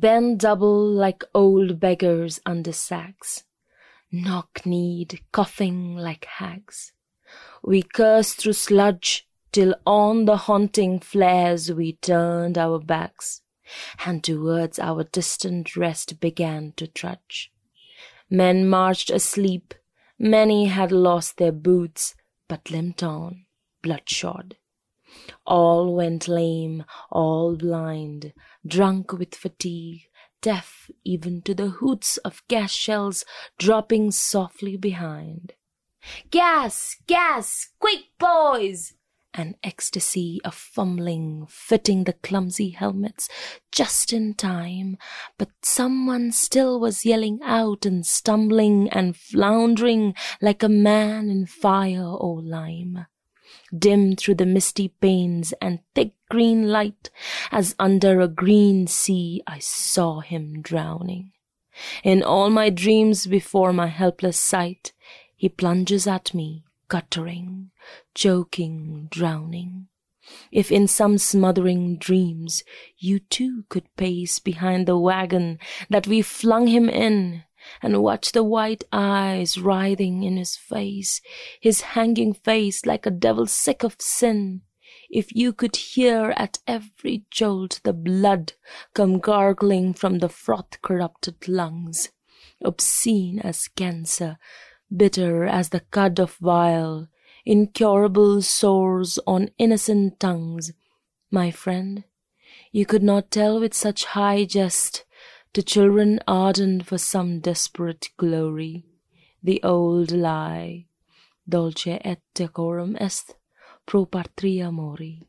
bent double like old beggars under sacks, knock-kneed, coughing like hags. We cursed through sludge till on the haunting flares we turned our backs, and towards our distant rest began to trudge. Men marched asleep, many had lost their boots, but limped on, bloodshot. All went lame, all blind, drunk with fatigue, deaf even to the hoots of gas shells dropping softly behind. Gas! Gas! Quick, boys! An ecstasy of fumbling, fitting the clumsy helmets just in time, but someone still was yelling out and stumbling and floundering like a man in fire or lime dim through the misty panes and thick green light, as under a green sea I saw him drowning. In all my dreams before my helpless sight, he plunges at me, guttering, choking, drowning. If in some smothering dreams you too could pace behind the wagon that we flung him in, and watch the white eyes writhing in his face, his hanging face like a devil sick of sin. If you could hear at every jolt the blood come gargling from the froth corrupted lungs, obscene as cancer, bitter as the cud of vile, incurable sores on innocent tongues, my friend, you could not tell with such high jest to children ardent for some desperate glory, the old lie, dulce et decorum est pro patria mori.